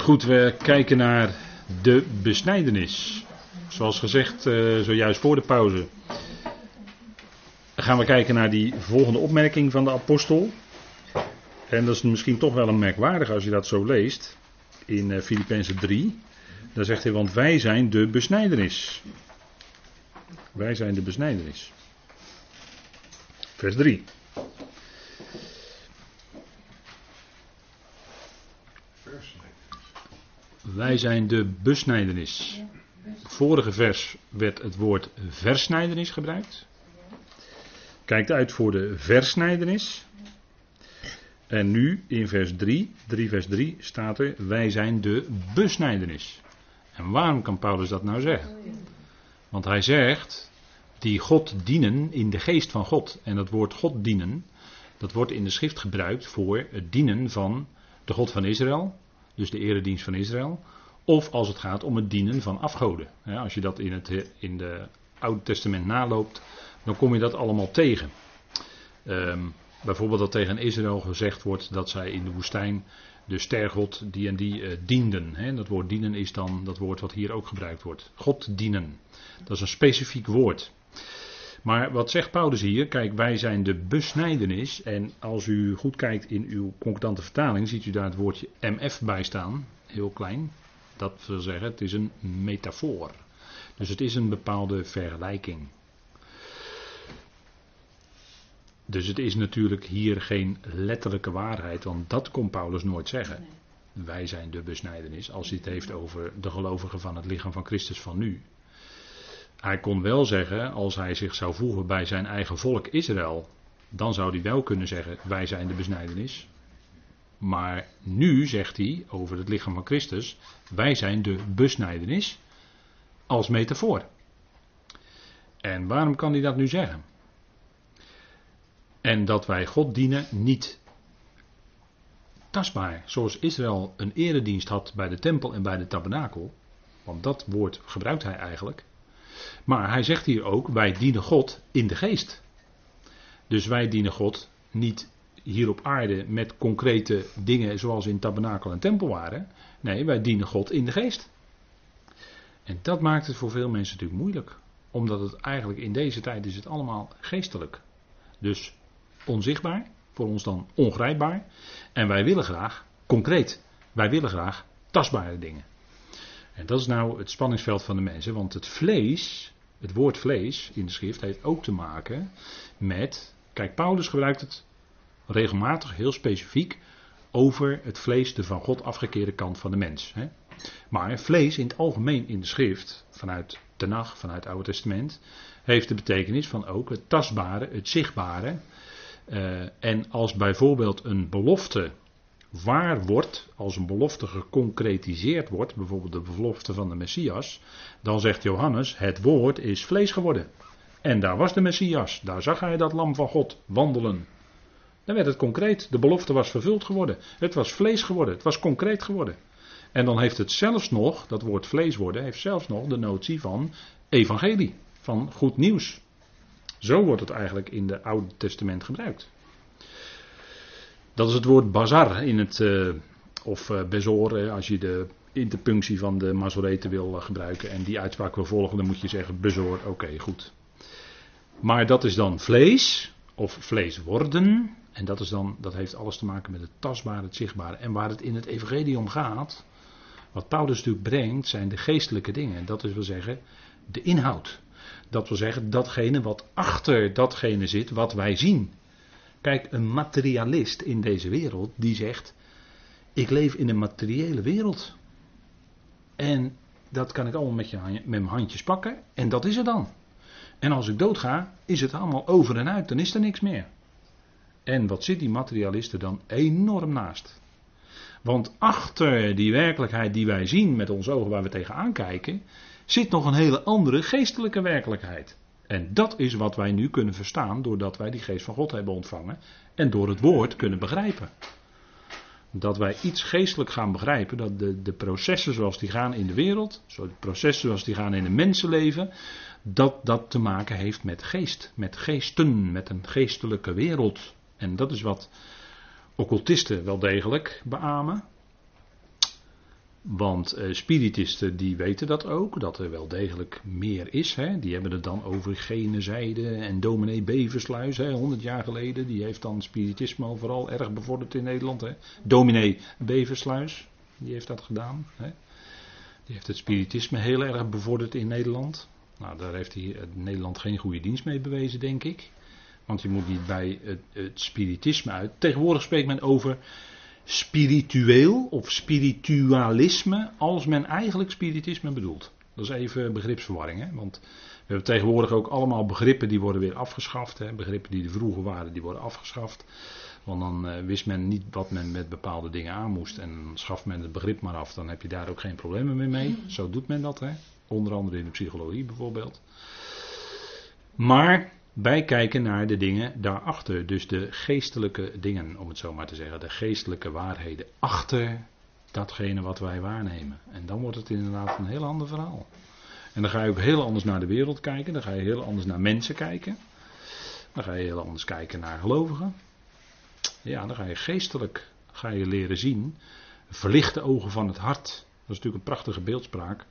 Goed, we kijken naar de besnijdenis. Zoals gezegd, uh, zojuist voor de pauze. Gaan we kijken naar die volgende opmerking van de apostel. En dat is misschien toch wel een merkwaardig als je dat zo leest. In uh, Filippenzen 3. Dan zegt hij, want wij zijn de besnijdenis. Wij zijn de besnijdenis. Vers 3. Wij zijn de besnijdenis. Vorige vers werd het woord versnijdenis gebruikt. Kijkt uit voor de versnijdenis. En nu in vers 3, 3 vers 3 staat er: Wij zijn de besnijdenis. En waarom kan Paulus dat nou zeggen? Want hij zegt: Die God dienen in de geest van God. En dat woord God dienen, dat wordt in de schrift gebruikt voor het dienen van de God van Israël dus de eredienst van Israël. Of als het gaat om het dienen van afgoden. als je dat in het in de Oude Testament naloopt, dan kom je dat allemaal tegen. Ehm, bijvoorbeeld dat tegen Israël gezegd wordt dat zij in de woestijn de stergod die en die uh, dienden. dat woord dienen is dan dat woord wat hier ook gebruikt wordt. God dienen. Dat is een specifiek woord. Maar wat zegt Paulus hier? Kijk, wij zijn de besnijdenis. En als u goed kijkt in uw concordante vertaling, ziet u daar het woordje MF bij staan. Heel klein. Dat wil zeggen, het is een metafoor. Dus het is een bepaalde vergelijking. Dus het is natuurlijk hier geen letterlijke waarheid, want dat kon Paulus nooit zeggen. Wij zijn de besnijdenis, als hij het heeft over de gelovigen van het lichaam van Christus van nu. Hij kon wel zeggen, als hij zich zou voegen bij zijn eigen volk Israël, dan zou hij wel kunnen zeggen, wij zijn de besnijdenis. Maar nu zegt hij over het lichaam van Christus, wij zijn de besnijdenis als metafoor. En waarom kan hij dat nu zeggen? En dat wij God dienen niet tastbaar, zoals Israël een eredienst had bij de tempel en bij de tabernakel. Want dat woord gebruikt hij eigenlijk. Maar hij zegt hier ook, wij dienen God in de geest. Dus wij dienen God niet hier op aarde met concrete dingen zoals in tabernakel en tempel waren. Nee, wij dienen God in de geest. En dat maakt het voor veel mensen natuurlijk moeilijk. Omdat het eigenlijk in deze tijd is het allemaal geestelijk. Dus onzichtbaar, voor ons dan ongrijpbaar. En wij willen graag, concreet, wij willen graag tastbare dingen. Dat is nou het spanningsveld van de mensen, want het vlees, het woord vlees in de schrift heeft ook te maken met, kijk Paulus gebruikt het regelmatig, heel specifiek, over het vlees, de van God afgekeerde kant van de mens. Hè. Maar vlees in het algemeen in de schrift, vanuit Tenach, vanuit het Oude Testament, heeft de betekenis van ook het tastbare, het zichtbare. Uh, en als bijvoorbeeld een belofte waar wordt, als een belofte geconcretiseerd wordt, bijvoorbeeld de belofte van de Messias, dan zegt Johannes, het woord is vlees geworden. En daar was de Messias, daar zag hij dat lam van God wandelen. Dan werd het concreet, de belofte was vervuld geworden. Het was vlees geworden, het was concreet geworden. En dan heeft het zelfs nog, dat woord vlees worden, heeft zelfs nog de notie van evangelie, van goed nieuws. Zo wordt het eigenlijk in het Oude Testament gebruikt. Dat is het woord bazar in het, uh, of uh, bezor, als je de interpunctie van de Masoreten wil uh, gebruiken en die uitspraak wil volgen, dan moet je zeggen bezor, oké, goed. Maar dat is dan vlees, of vlees worden, en dat, is dan, dat heeft alles te maken met het tastbare, het zichtbare. En waar het in het evangelie gaat, wat Paulus natuurlijk brengt, zijn de geestelijke dingen. Dat wil zeggen, de inhoud. Dat wil zeggen, datgene wat achter datgene zit wat wij zien. Kijk, een materialist in deze wereld die zegt: Ik leef in een materiële wereld. En dat kan ik allemaal met, je, met mijn handjes pakken. En dat is er dan. En als ik doodga, is het allemaal over en uit. Dan is er niks meer. En wat zit die materialist er dan enorm naast? Want achter die werkelijkheid die wij zien met onze ogen waar we tegenaan kijken, zit nog een hele andere geestelijke werkelijkheid. En dat is wat wij nu kunnen verstaan doordat wij die geest van God hebben ontvangen en door het woord kunnen begrijpen. Dat wij iets geestelijk gaan begrijpen, dat de, de processen zoals die gaan in de wereld, de processen zoals die gaan in het mensenleven, dat dat te maken heeft met geest, met geesten, met een geestelijke wereld. En dat is wat occultisten wel degelijk beamen. Want uh, spiritisten die weten dat ook, dat er wel degelijk meer is. Hè? Die hebben het dan over gene zijde en dominee Beversluis, hè, 100 jaar geleden. Die heeft dan spiritisme al vooral erg bevorderd in Nederland. Hè? Dominee Beversluis, die heeft dat gedaan. Hè? Die heeft het spiritisme heel erg bevorderd in Nederland. Nou, daar heeft hij Nederland geen goede dienst mee bewezen, denk ik. Want je moet niet bij het, het spiritisme uit. Tegenwoordig spreekt men over spiritueel of spiritualisme als men eigenlijk spiritisme bedoelt. Dat is even begripsverwarring, hè? want we hebben tegenwoordig ook allemaal begrippen die worden weer afgeschaft. Hè? Begrippen die er vroeger waren, die worden afgeschaft. Want dan uh, wist men niet wat men met bepaalde dingen aan moest en dan schaft men het begrip maar af. Dan heb je daar ook geen problemen meer mee. Zo doet men dat, hè? onder andere in de psychologie bijvoorbeeld. Maar wij kijken naar de dingen daarachter. Dus de geestelijke dingen, om het zo maar te zeggen. De geestelijke waarheden achter datgene wat wij waarnemen. En dan wordt het inderdaad een heel ander verhaal. En dan ga je ook heel anders naar de wereld kijken. Dan ga je heel anders naar mensen kijken. Dan ga je heel anders kijken naar gelovigen. Ja, dan ga je geestelijk ga je leren zien. Verlichte ogen van het hart. Dat is natuurlijk een prachtige beeldspraak.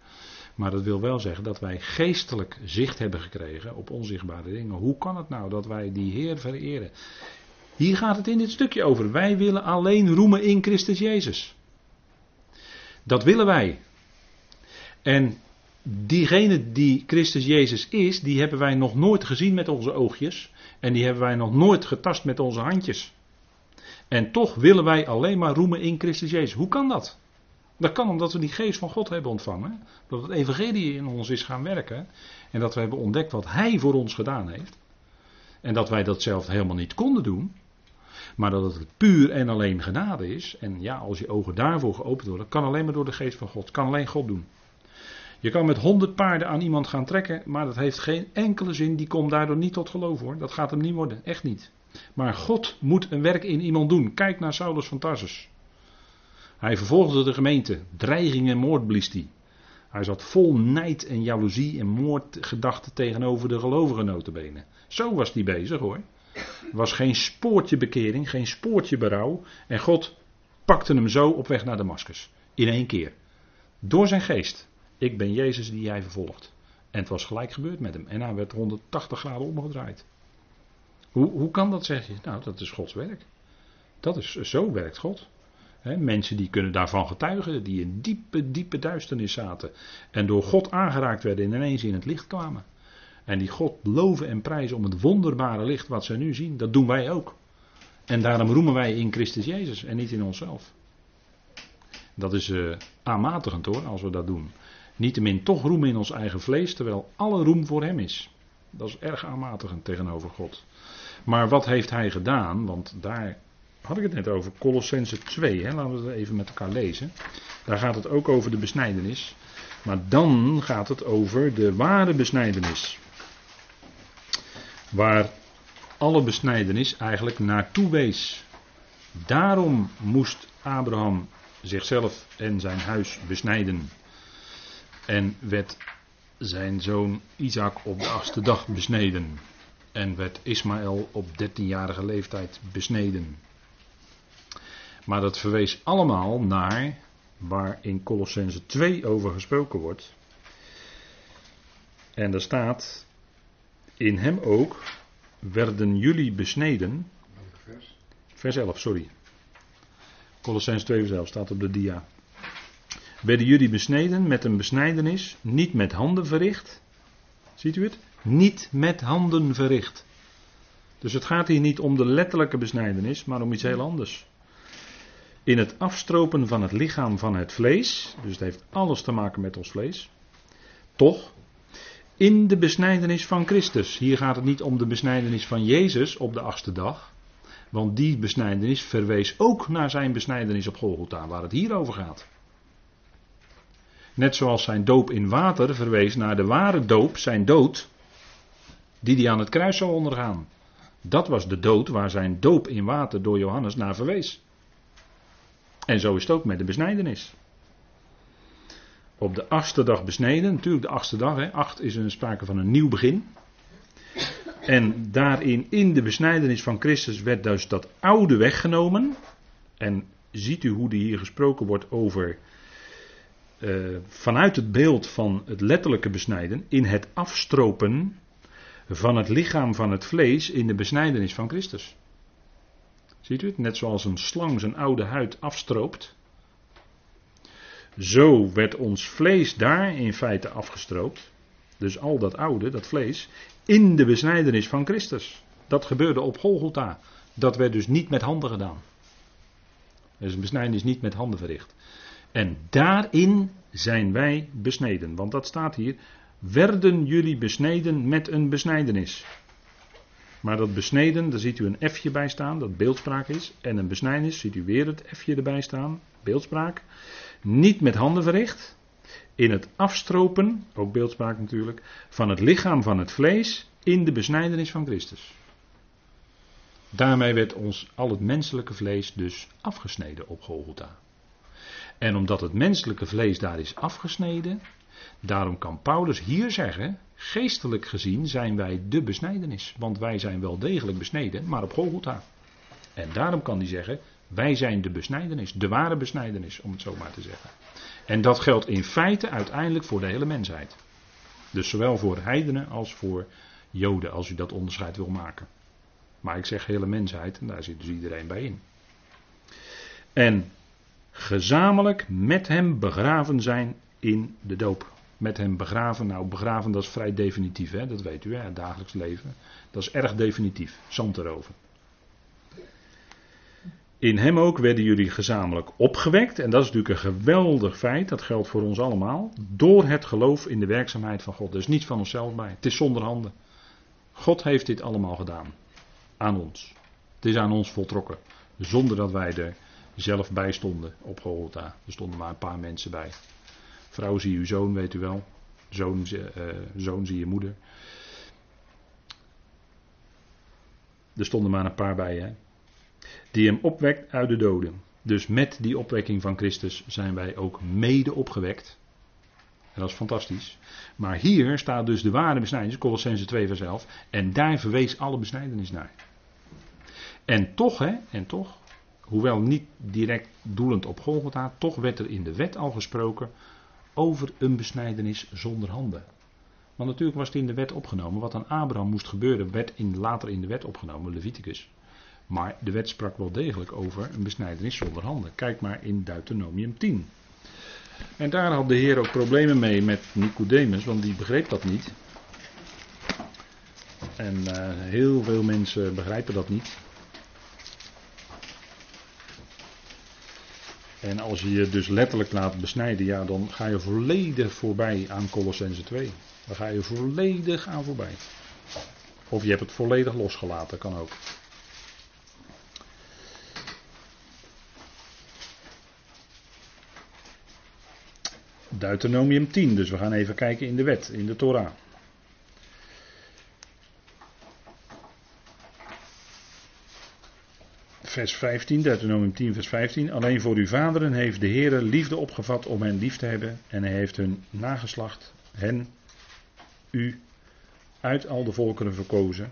Maar dat wil wel zeggen dat wij geestelijk zicht hebben gekregen op onzichtbare dingen. Hoe kan het nou dat wij die Heer vereren? Hier gaat het in dit stukje over. Wij willen alleen roemen in Christus Jezus. Dat willen wij. En diegene die Christus Jezus is, die hebben wij nog nooit gezien met onze oogjes. En die hebben wij nog nooit getast met onze handjes. En toch willen wij alleen maar roemen in Christus Jezus. Hoe kan dat? Dat kan omdat we die geest van God hebben ontvangen. Dat het evangelie in ons is gaan werken. En dat we hebben ontdekt wat Hij voor ons gedaan heeft. En dat wij dat zelf helemaal niet konden doen. Maar dat het puur en alleen genade is. En ja, als je ogen daarvoor geopend worden, kan alleen maar door de geest van God. Kan alleen God doen. Je kan met honderd paarden aan iemand gaan trekken, maar dat heeft geen enkele zin. Die komt daardoor niet tot geloof hoor. Dat gaat hem niet worden. Echt niet. Maar God moet een werk in iemand doen. Kijk naar Saulus van Tarsus. Hij vervolgde de gemeente. Dreiging en moord blies hij. Hij zat vol nijd en jaloezie en moordgedachten tegenover de gelovigen notenbenen. Zo was hij bezig hoor. Er was geen spoortje bekering, geen spoortje berouw. En God pakte hem zo op weg naar Damascus. In één keer. Door zijn geest. Ik ben Jezus die jij vervolgt. En het was gelijk gebeurd met hem. En hij werd 180 graden omgedraaid. Hoe, hoe kan dat, zeg je? Nou, dat is Gods werk. Dat is, zo werkt God mensen die kunnen daarvan getuigen, die in diepe, diepe duisternis zaten. En door God aangeraakt werden en ineens in het licht kwamen. En die God loven en prijzen om het wonderbare licht wat ze nu zien. Dat doen wij ook. En daarom roemen wij in Christus Jezus en niet in onszelf. Dat is uh, aanmatigend hoor, als we dat doen. Niettemin toch roemen in ons eigen vlees, terwijl alle roem voor Hem is. Dat is erg aanmatigend tegenover God. Maar wat heeft Hij gedaan? Want daar had ik het net over, Colossense 2. Hè? Laten we het even met elkaar lezen. Daar gaat het ook over de besnijdenis. Maar dan gaat het over de ware besnijdenis. Waar alle besnijdenis eigenlijk naartoe wees. Daarom moest Abraham zichzelf en zijn huis besnijden. En werd zijn zoon Isaac op de achtste dag besneden. En werd Ismaël op dertienjarige leeftijd besneden. Maar dat verwees allemaal naar waar in Colossense 2 over gesproken wordt. En daar staat, in hem ook werden jullie besneden. Vers? vers 11, sorry. Colossense 2 vers 11 staat op de dia. Werden jullie besneden met een besnijdenis, niet met handen verricht. Ziet u het? Niet met handen verricht. Dus het gaat hier niet om de letterlijke besnijdenis, maar om iets heel anders in het afstropen van het lichaam van het vlees, dus het heeft alles te maken met ons vlees, toch in de besnijdenis van Christus. Hier gaat het niet om de besnijdenis van Jezus op de achtste dag, want die besnijdenis verwees ook naar zijn besnijdenis op Golgotha, waar het hier over gaat. Net zoals zijn doop in water verwees naar de ware doop, zijn dood, die hij aan het kruis zou ondergaan. Dat was de dood waar zijn doop in water door Johannes naar verwees. En zo is het ook met de besnijdenis. Op de achtste dag besneden, natuurlijk de achtste dag, hè. acht is een sprake van een nieuw begin. En daarin, in de besnijdenis van Christus, werd dus dat oude weggenomen. En ziet u hoe er hier gesproken wordt over eh, vanuit het beeld van het letterlijke besnijden in het afstropen van het lichaam van het vlees in de besnijdenis van Christus. Ziet u het? Net zoals een slang zijn oude huid afstroopt. Zo werd ons vlees daar in feite afgestroopt. Dus al dat oude, dat vlees, in de besnijdenis van Christus. Dat gebeurde op Golgotha. Dat werd dus niet met handen gedaan. Dus een besnijdenis niet met handen verricht. En daarin zijn wij besneden. Want dat staat hier. Werden jullie besneden met een besnijdenis. Maar dat besneden, daar ziet u een F'je bij staan, dat beeldspraak is. En een besnijdenis, ziet u weer het F'je erbij staan, beeldspraak. Niet met handen verricht. In het afstropen, ook beeldspraak natuurlijk, van het lichaam van het vlees in de besnijdenis van Christus. Daarmee werd ons al het menselijke vlees dus afgesneden op Golgotha. En omdat het menselijke vlees daar is afgesneden, daarom kan Paulus hier zeggen, geestelijk gezien zijn wij de besnijdenis. Want wij zijn wel degelijk besneden, maar op Golgotha. En daarom kan hij zeggen, wij zijn de besnijdenis, de ware besnijdenis, om het zo maar te zeggen. En dat geldt in feite uiteindelijk voor de hele mensheid. Dus zowel voor heidenen als voor joden, als u dat onderscheid wil maken. Maar ik zeg hele mensheid, en daar zit dus iedereen bij in. En gezamenlijk met hem begraven zijn in de doop. Met hem begraven, nou begraven dat is vrij definitief, hè? dat weet u, het dagelijks leven. Dat is erg definitief, zand erover. In hem ook werden jullie gezamenlijk opgewekt. En dat is natuurlijk een geweldig feit. Dat geldt voor ons allemaal. Door het geloof in de werkzaamheid van God. Is niets van onszelf bij. Het is zonder handen. God heeft dit allemaal gedaan. Aan ons. Het is aan ons voltrokken. Zonder dat wij er zelf bij stonden op Golgotha. Er stonden maar een paar mensen bij. Vrouw zie uw zoon, weet u wel. Zoon, uh, zoon zie je moeder. Er stonden maar een paar bij, hè die hem opwekt uit de doden. Dus met die opwekking van Christus zijn wij ook mede opgewekt. En dat is fantastisch. Maar hier staat dus de ware besnijdenis, Colossense 2 vers 11. En daar verwees alle besnijdenis naar. En toch, hè, en toch, hoewel niet direct doelend op Golgotha, toch werd er in de wet al gesproken over een besnijdenis zonder handen. Want natuurlijk was het in de wet opgenomen. Wat aan Abraham moest gebeuren, werd in, later in de wet opgenomen, Leviticus. Maar de wet sprak wel degelijk over een besnijdenis zonder handen. Kijk maar in Deuteronomium 10. En daar had de Heer ook problemen mee met Nicodemus, want die begreep dat niet. En uh, heel veel mensen begrijpen dat niet. En als je je dus letterlijk laat besnijden, ja, dan ga je volledig voorbij aan Colossense 2. Dan ga je volledig aan voorbij. Of je hebt het volledig losgelaten, kan ook. Deuteronomium 10, dus we gaan even kijken in de wet, in de Torah. Vers 15, Deuteronomium 10, vers 15. Alleen voor uw vaderen heeft de Heer liefde opgevat om hen lief te hebben. En hij heeft hun nageslacht, hen, u, uit al de volkeren verkozen.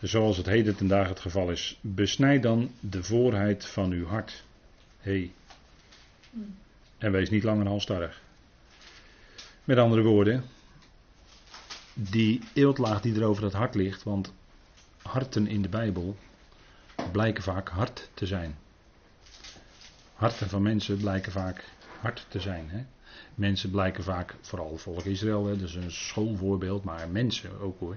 Zoals het heden ten dagen het geval is. Besnijd dan de voorheid van uw hart. Hey. En wees niet langer halstarrig. Met andere woorden, die eeltlaag die er over het hart ligt, want harten in de Bijbel blijken vaak hard te zijn. Harten van mensen blijken vaak hard te zijn. Hè? Mensen blijken vaak, vooral volk Israël, hè, dat is een schoolvoorbeeld, maar mensen ook hoor,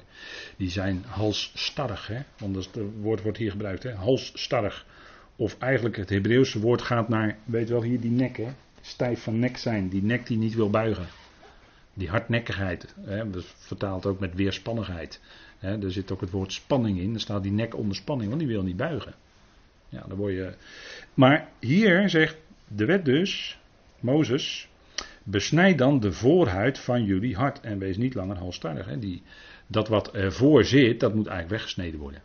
die zijn halsstarrig. Hè? Want het woord wordt hier gebruikt, hè? halsstarrig. Of eigenlijk het Hebreeuwse woord gaat naar, weet wel hier, die nek, hè? stijf van nek zijn, die nek die niet wil buigen. Die hardnekkigheid, hè, dat vertaalt ook met weerspannigheid. Er zit ook het woord spanning in. Er staat die nek onder spanning, want die wil niet buigen. Ja, dan word je. Maar hier zegt de wet dus, Mozes, besnijd dan de voorhuid van jullie hart en wees niet langer halstarrig. Dat wat ervoor zit, dat moet eigenlijk weggesneden worden.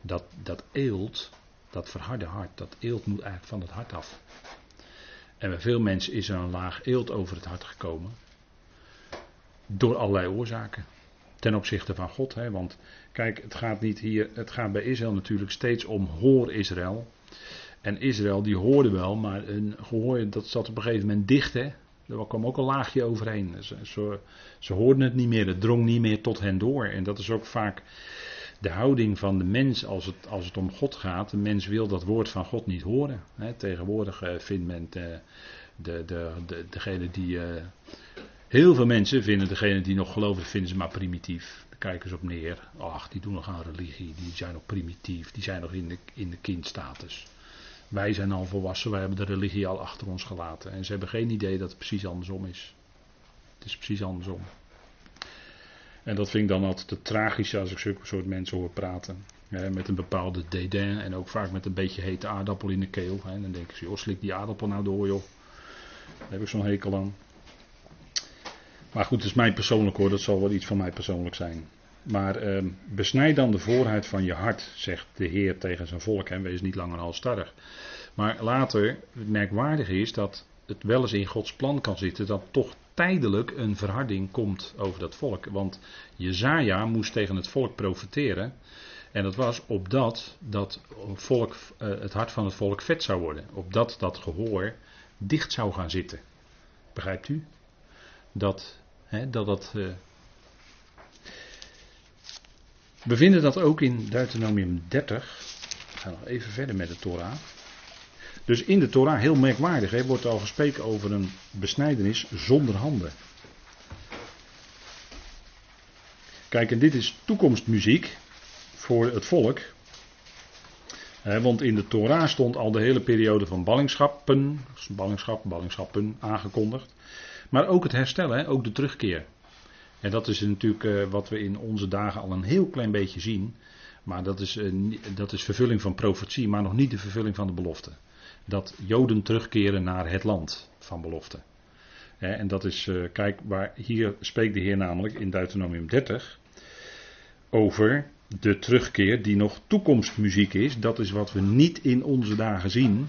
Dat, dat eelt, dat verharde hart, dat eelt moet eigenlijk van het hart af. En bij veel mensen is er een laag eelt over het hart gekomen. Door allerlei oorzaken. Ten opzichte van God. Hè? Want kijk, het gaat niet hier. Het gaat bij Israël natuurlijk steeds om hoor Israël. En Israël die hoorde wel, maar een gehoor dat zat op een gegeven moment dicht. Hè? Er kwam ook een laagje overheen. Ze, ze, hoorden het niet meer, het drong niet meer tot hen door. En dat is ook vaak de houding van de mens als het, als het om God gaat. De mens wil dat woord van God niet horen. tegenwoordig uh, vindt men de, de, de, de, degene die. Heel veel mensen vinden degene die nog geloven, vinden ze maar primitief. Daar kijken ze op neer. Ach, die doen nog aan religie, die zijn nog primitief, die zijn nog in de, in de kindstatus. Wij zijn al volwassen, wij hebben de religie al achter ons gelaten. En ze hebben geen idee dat het precies andersom is. Het is precies andersom. En dat vind ik dan altijd te tragisch als ik zulke soort mensen hoor praten. met een bepaalde dédain en ook vaak met een beetje hete aardappel in de keel. En dan denk ik, joh, slik die aardappel nou door joh. Daar heb ik zo'n hekel aan. Maar goed, het is mij persoonlijk hoor, dat zal wel iets van mij persoonlijk zijn. Maar eh, besnijd dan de voorheid van je hart, zegt de Heer tegen zijn volk. En wees niet langer halstarrig. Maar later, het merkwaardige is dat het wel eens in Gods plan kan zitten dat toch tijdelijk een verharding komt over dat volk. Want Jezaja moest tegen het volk profeteren. En dat was opdat dat volk, eh, het hart van het volk vet zou worden. Opdat dat gehoor dicht zou gaan zitten. Begrijpt u? Dat hè, dat. dat uh... We vinden dat ook in Deuteronomium 30. We gaan nog even verder met de Torah. Dus in de Torah, heel merkwaardig, hè, wordt al gesproken over een besnijdenis zonder handen. Kijk, en dit is toekomstmuziek voor het volk. want in de Torah stond al de hele periode van ballingschappen, ballingschap, ballingschappen aangekondigd. Maar ook het herstellen, ook de terugkeer. En dat is natuurlijk uh, wat we in onze dagen al een heel klein beetje zien. Maar dat is, uh, dat is vervulling van profetie, maar nog niet de vervulling van de belofte dat Joden terugkeren naar het land van belofte. En dat is, eh, kijk, waar hier spreekt de Heer namelijk in Deuteronomium 30 over de terugkeer die nog toekomstmuziek is. Dat is wat we niet in onze dagen zien.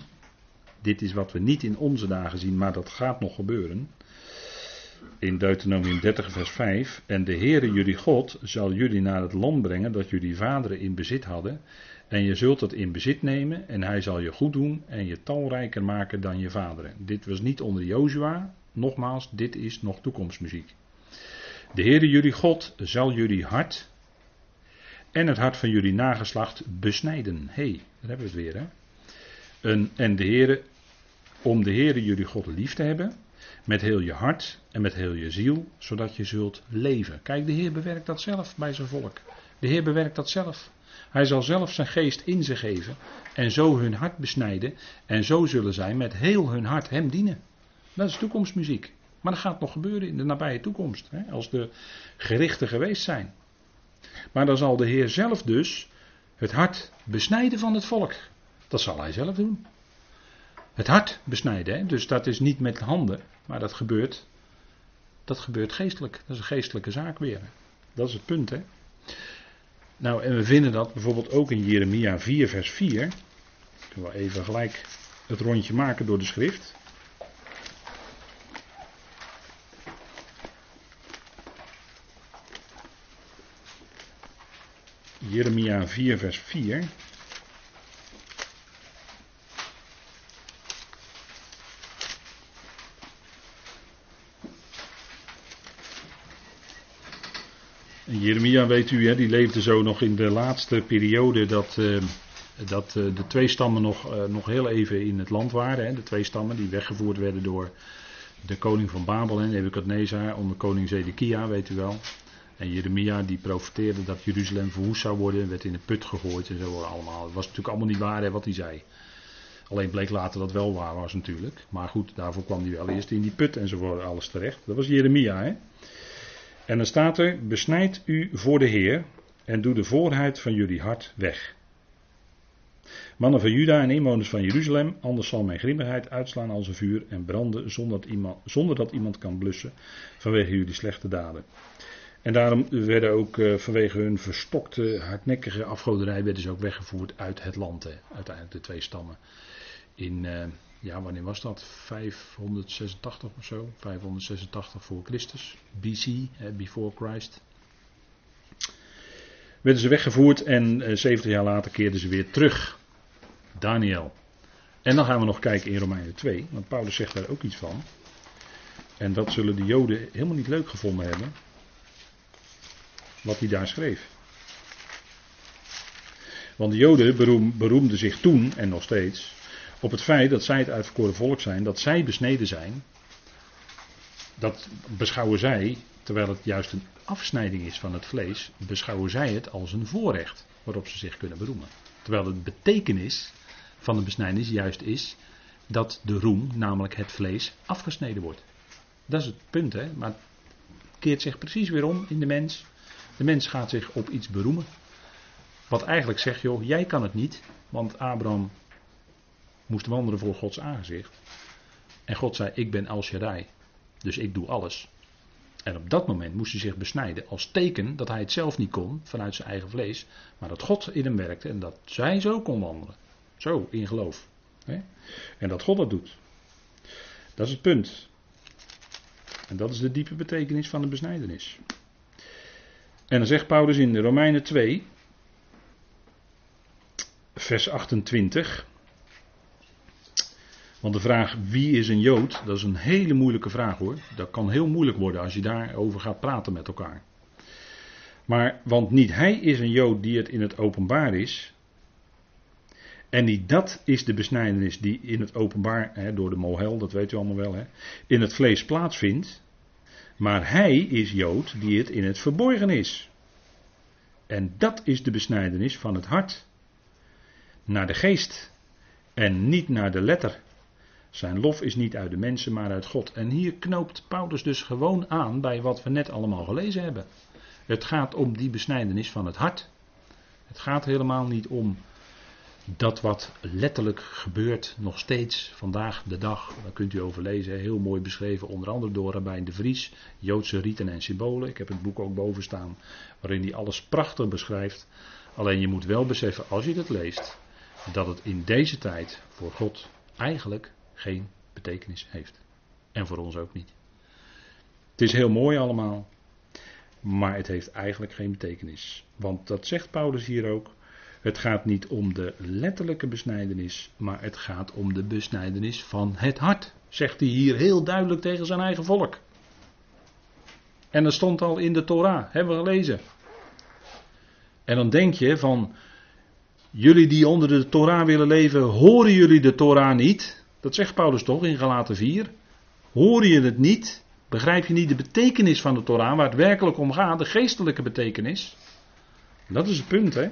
Dit is wat we niet in onze dagen zien, maar dat gaat nog gebeuren. In Deuteronomium 30, vers 5. En de Heere jullie God zal jullie naar het land brengen dat jullie vaderen in bezit hadden. En je zult het in bezit nemen en hij zal je goed doen en je talrijker maken dan je vaderen. Dit was niet onder Jozua. Nogmaals, dit is nog toekomstmuziek. De Heere jullie God zal jullie hart en het hart van jullie nageslacht besnijden. Hé, hey, daar hebben we het weer hè. En, en de Heere, om de Heere jullie God lief te hebben, met heel je hart en met heel je ziel, zodat je zult leven. Kijk, de Heer bewerkt dat zelf bij zijn volk. De Heer bewerkt dat zelf. Hij zal zelf zijn geest in ze geven en zo hun hart besnijden en zo zullen zij met heel hun hart hem dienen. Dat is toekomstmuziek. Maar dat gaat nog gebeuren in de nabije toekomst, hè, als de gerichten geweest zijn. Maar dan zal de Heer zelf dus het hart besnijden van het volk. Dat zal hij zelf doen. Het hart besnijden, hè? dus dat is niet met handen, maar dat gebeurt, dat gebeurt geestelijk. Dat is een geestelijke zaak weer. Dat is het punt. Hè? Nou, en we vinden dat bijvoorbeeld ook in Jeremia 4, vers 4. Ik wil even gelijk het rondje maken door de schrift. Jeremia 4, vers 4. Jeremia, weet u, hè, die leefde zo nog in de laatste periode dat, uh, dat uh, de twee stammen nog, uh, nog heel even in het land waren. Hè, de twee stammen die weggevoerd werden door de koning van Babel, hè, Nebuchadnezzar, onder koning Zedekia, weet u wel. En Jeremia die profeteerde dat Jeruzalem verwoest zou worden, werd in de put gegooid en zo allemaal. Het was natuurlijk allemaal niet waar hè, wat hij zei. Alleen bleek later dat wel waar was natuurlijk. Maar goed, daarvoor kwam hij wel eerst in die put en zo alles terecht. Dat was Jeremia hè. En dan staat er: Besnijd u voor de Heer en doe de voorheid van jullie hart weg. Mannen van Juda en inwoners van Jeruzalem, anders zal mijn grimmigheid uitslaan als een vuur en branden zonder dat iemand, zonder dat iemand kan blussen vanwege jullie slechte daden. En daarom werden ook uh, vanwege hun verstokte, hardnekkige afgoderij werden ze ook weggevoerd uit het land. Uiteindelijk de twee stammen. In, uh, ja, wanneer was dat? 586 of zo, 586 voor Christus, BC, before Christ. Werden ze weggevoerd en 70 eh, jaar later keerden ze weer terug. Daniel. En dan gaan we nog kijken in Romeinen 2, want Paulus zegt daar ook iets van. En dat zullen de Joden helemaal niet leuk gevonden hebben. Wat hij daar schreef. Want de Joden beroemden zich toen en nog steeds op het feit dat zij het uitverkoren volk zijn, dat zij besneden zijn. Dat beschouwen zij, terwijl het juist een afsnijding is van het vlees, beschouwen zij het als een voorrecht waarop ze zich kunnen beroemen. Terwijl het betekenis van de besnijdenis juist is dat de roem, namelijk het vlees, afgesneden wordt. Dat is het punt, hè? maar het keert zich precies weer om in de mens. De mens gaat zich op iets beroemen. Wat eigenlijk zegt, joh, jij kan het niet, want Abraham moest wandelen voor Gods aangezicht. En God zei, ik ben El Shaddai, dus ik doe alles. En op dat moment moest hij zich besnijden als teken dat hij het zelf niet kon vanuit zijn eigen vlees, maar dat God in hem werkte en dat zij zo kon wandelen. Zo, in geloof. En dat God dat doet. Dat is het punt. En dat is de diepe betekenis van de besnijdenis. En dan zegt Paulus in de Romeinen 2, vers 28. Want de vraag wie is een Jood, dat is een hele moeilijke vraag hoor. Dat kan heel moeilijk worden als je daarover gaat praten met elkaar. Maar, want niet hij is een Jood die het in het openbaar is. En niet dat is de besnijdenis die in het openbaar, hè, door de mohel, dat weet u allemaal wel, hè, in het vlees plaatsvindt. Maar hij is Jood die het in het verborgen is. En dat is de besnijdenis van het hart. Naar de geest. En niet naar de letter. Zijn lof is niet uit de mensen, maar uit God. En hier knoopt Paulus dus gewoon aan bij wat we net allemaal gelezen hebben. Het gaat om die besnijdenis van het hart. Het gaat helemaal niet om dat wat letterlijk gebeurt nog steeds vandaag de dag. Daar kunt u over lezen, heel mooi beschreven, onder andere door Rabijn de Vries, Joodse riten en symbolen. Ik heb het boek ook boven staan, waarin hij alles prachtig beschrijft. Alleen je moet wel beseffen, als je het leest, dat het in deze tijd voor God eigenlijk geen betekenis heeft. En voor ons ook niet. Het is heel mooi allemaal, maar het heeft eigenlijk geen betekenis. Want dat zegt Paulus hier ook. Het gaat niet om de letterlijke besnijdenis, maar het gaat om de besnijdenis van het hart. Zegt hij hier heel duidelijk tegen zijn eigen volk. En dat stond al in de Torah, hebben we gelezen. En dan denk je van, jullie die onder de Torah willen leven, horen jullie de Torah niet? Dat zegt Paulus toch in Galaten 4. Hoor je het niet? Begrijp je niet de betekenis van de Torah, waar het werkelijk om gaat, de geestelijke betekenis? Dat is het punt, hè?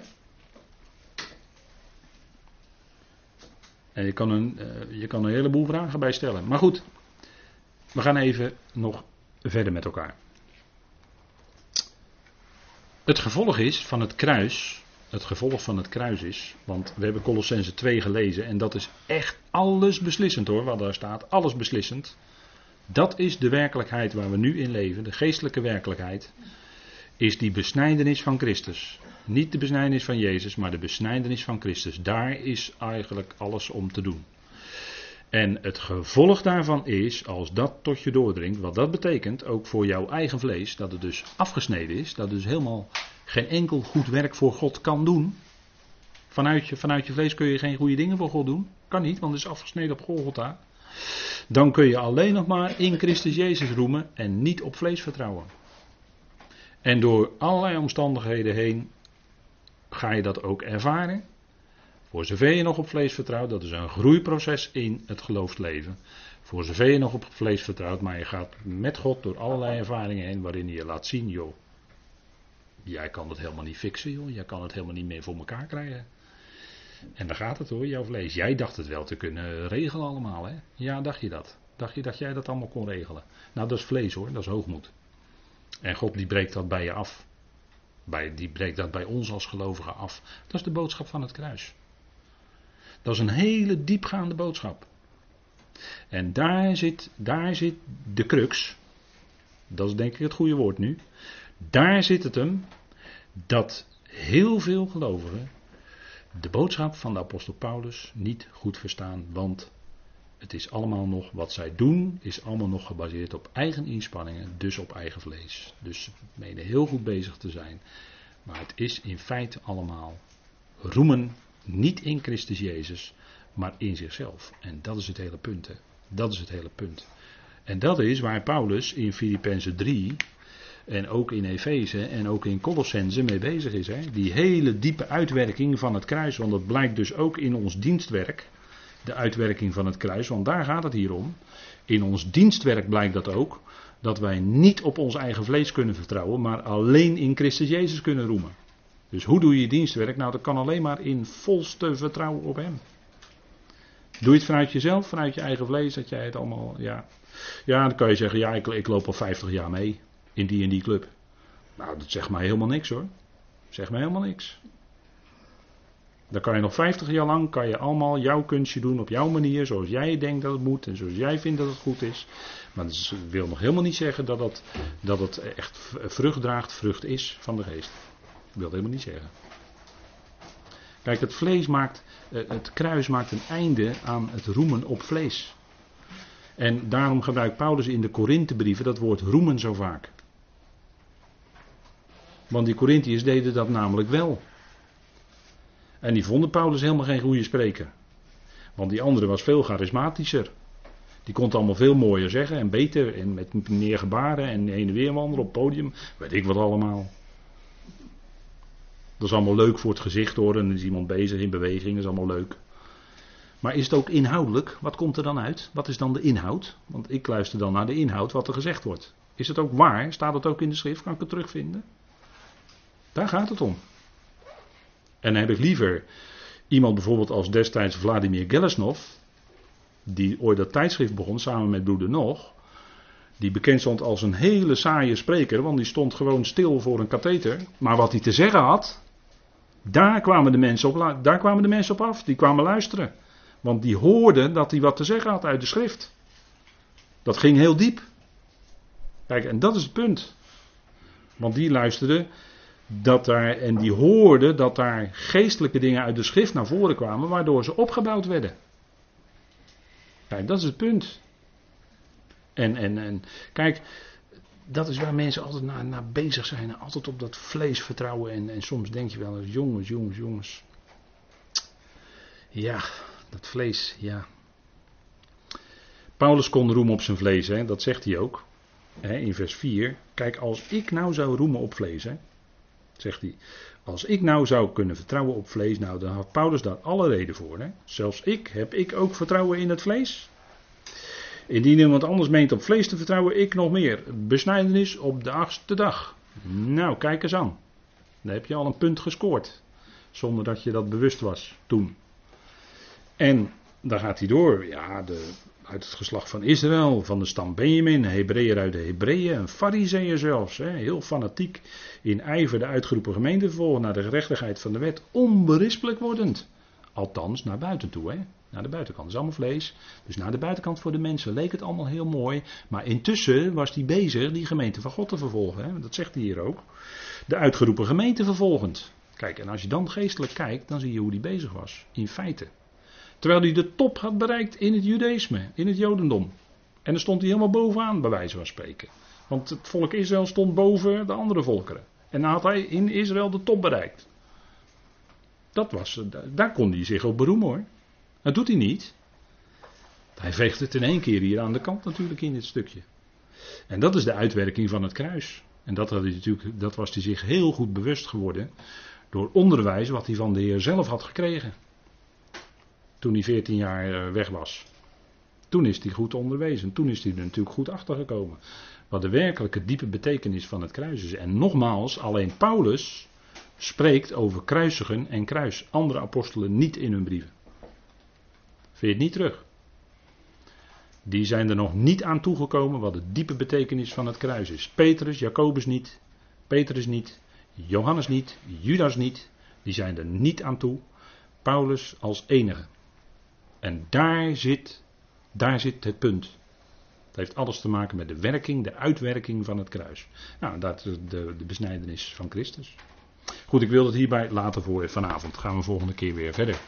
En je kan, een, uh, je kan een heleboel vragen bij stellen. Maar goed, we gaan even nog verder met elkaar. Het gevolg is van het kruis, het gevolg van het kruis is, want we hebben Colossense 2 gelezen en dat is echt alles beslissend hoor, wat daar staat, alles beslissend. Dat is de werkelijkheid waar we nu in leven, de geestelijke werkelijkheid, is die besnijdenis van Christus. Niet de besnijdenis van Jezus, maar de besnijdenis van Christus. Daar is eigenlijk alles om te doen. En het gevolg daarvan is, als dat tot je doordringt, wat dat betekent, ook voor jouw eigen vlees, dat het dus afgesneden is, dat het dus helemaal geen enkel goed werk voor God kan doen. Vanuit je, vanuit je vlees kun je geen goede dingen voor God doen. Kan niet, want het is afgesneden op Golgotha. Dan kun je alleen nog maar in Christus Jezus roemen en niet op vlees vertrouwen. En door allerlei omstandigheden heen ga je dat ook ervaren. Voor zover je nog op vlees vertrouwt, dat is een groeiproces in het geloofsleven. Voor zover je nog op vlees vertrouwt, maar je gaat met God door allerlei ervaringen heen waarin je laat zien, joh, jij kan het helemaal niet fixen, joh, jij kan het helemaal niet meer voor elkaar krijgen. En daar gaat het hoor, jouw vlees. Jij dacht het wel te kunnen regelen allemaal, hè? Ja, dacht je dat? Dacht je dat jij dat allemaal kon regelen? Nou, dat is vlees hoor, dat is hoogmoed. En God die breekt dat bij je af. Bij, die breekt dat bij ons als gelovigen af. Dat is de boodschap van het kruis. Dat is een hele diepgaande boodschap. En daar zit, daar zit de crux. Dat is denk ik het goede woord nu. Daar zit het hem dat heel veel gelovigen de boodschap van de apostel Paulus niet goed verstaan. Want het is allemaal nog, wat zij doen, is allemaal nog gebaseerd op eigen inspanningen, dus op eigen vlees. Dus ze menen heel goed bezig te zijn. Maar het is in feite allemaal roemen, niet in Christus Jezus, maar in zichzelf. En dat is het hele punt. Hè. Dat is het hele punt. En dat is waar Paulus in Filippenzen 3 en ook in Efeze en ook in Colossense mee bezig is. Hè? Die hele diepe uitwerking van het kruis, want dat blijkt dus ook in ons dienstwerk. De uitwerking van het kruis, want daar gaat het hier om. In ons dienstwerk blijkt dat ook. Dat wij niet op ons eigen vlees kunnen vertrouwen, maar alleen in Christus Jezus kunnen roemen. Dus hoe doe je dienstwerk? Nou, dat kan alleen maar in volste vertrouwen op Hem. Doe je het vanuit jezelf, vanuit je eigen vlees, dat jij het allemaal, ja. Ja, dan kan je zeggen, ja, ik, ik loop al 50 jaar mee in die en die club. Nou, dat zegt mij helemaal niks hoor. Zegt mij helemaal niks. Dan kan je nog 50 jaar lang kan je allemaal jouw kunstje doen op jouw manier, zoals jij denkt dat het moet en zoals jij vindt dat het goed is. Maar dat wil nog helemaal niet zeggen dat het, dat het echt vrucht draagt, vrucht is van de geest. Dat wil helemaal niet zeggen. Kijk, het vlees maakt, eh, het kruis maakt een einde aan het roemen op vlees. En daarom gebruikt Paulus in de Korinthebrieven dat woord roemen zo vaak. Want die Corinthiërs deden dat namelijk wel. En die vonden Paulus helemaal geen goede spreker. Want die andere was veel charismatischer. Die kon het allemaal veel mooier zeggen en beter. En met meer gebaren en heen en weer wandelen op podium. Weet ik wat allemaal. Dat is allemaal leuk voor het gezicht hoor. En is iemand bezig in beweging. Dat is allemaal leuk. Maar is het ook inhoudelijk? Wat komt er dan uit? Wat is dan de inhoud? Want ik luister dan naar de inhoud wat er gezegd wordt. Is het ook waar? Staat het ook in de schrift? Kan ik het terugvinden? Daar gaat het om. En dan heb ik liever iemand bijvoorbeeld als destijds Vladimir Gelesnov, die ooit dat tijdschrift begon samen met Broeder Nog, die bekend stond als een hele saaie spreker, want die stond gewoon stil voor een katheter. Maar wat hij te zeggen had, daar kwamen de mensen op, daar kwamen de mensen op af, die kwamen luisteren. Want die hoorden dat hij wat te zeggen had uit de schrift. Dat ging heel diep. Kijk, en dat is het punt. Want die luisterden dat daar, en die hoorden dat daar geestelijke dingen uit de schrift naar voren kwamen, waardoor ze opgebouwd werden. Kijk, dat is het punt. En, en, en kijk, dat is waar mensen altijd naar, naar bezig zijn. Altijd op dat vlees vertrouwen. En, en soms denk je wel eens, jongens, jongens, jongens. Ja, dat vlees, ja. Paulus kon roemen op zijn vlees, hè, dat zegt hij ook. Hè, in vers 4. Kijk, als ik nou zou roemen op vlees, hè, zegt hij. Als ik nou zou kunnen vertrouwen op vlees, nou dan had Paulus daar alle reden voor. Hè? Zelfs ik, heb ik ook vertrouwen in het vlees? Indien iemand anders meent op vlees te vertrouwen, ik nog meer. Besnijdenis op de achtste dag. Nou, kijk eens aan. Dan heb je al een punt gescoord. Zonder dat je dat bewust was toen. En dan gaat hij door. Ja, de, uit het geslacht van Israël, van de stam Benjamin, Hebreeër uit de Hebreeën, een Farizeeër zelfs, hè, heel fanatiek, in ijver de uitgeroepen gemeente volgen naar de gerechtigheid van de wet, onberispelijk wordend. Althans, naar buiten toe, hè. Naar de buitenkant. Dat is allemaal vlees. Dus naar de buitenkant voor de mensen leek het allemaal heel mooi. Maar intussen was hij bezig die gemeente van God te vervolgen. Hè? Dat zegt hij hier ook. De uitgeroepen gemeente vervolgend. Kijk, en als je dan geestelijk kijkt, dan zie je hoe hij bezig was. In feite. Terwijl hij de top had bereikt in het judaïsme, in het jodendom. En dan stond hij helemaal bovenaan, bij wijze van spreken. Want het volk Israël stond boven de andere volkeren. En dan had hij in Israël de top bereikt. Dat was, daar kon hij zich op beroemen hoor. Dat doet hij niet. Hij veegt het in één keer hier aan de kant natuurlijk in dit stukje. En dat is de uitwerking van het kruis. En dat, had hij natuurlijk, dat was hij zich heel goed bewust geworden door onderwijs wat hij van de Heer zelf had gekregen toen hij 14 jaar eh, weg was. Toen is hij goed onderwezen. Toen is hij er natuurlijk goed achter gekomen. Wat de werkelijke diepe betekenis van het kruis is. En nogmaals, alleen Paulus spreekt over kruisigen en kruis. Andere apostelen niet in hun brieven. Vind je het niet terug? Die zijn er nog niet aan toegekomen wat de diepe betekenis van het kruis is. Petrus, Jacobus niet, Petrus niet, Johannes niet, Judas niet. Die zijn er niet aan toe. Paulus als enige. En daar zit, daar zit het punt. Het heeft alles te maken met de werking, de uitwerking van het kruis. Nou, dat is de, de besnijdenis van Christus. Goed, ik wil het hierbij laten voor vanavond. Gaan we volgende keer weer verder.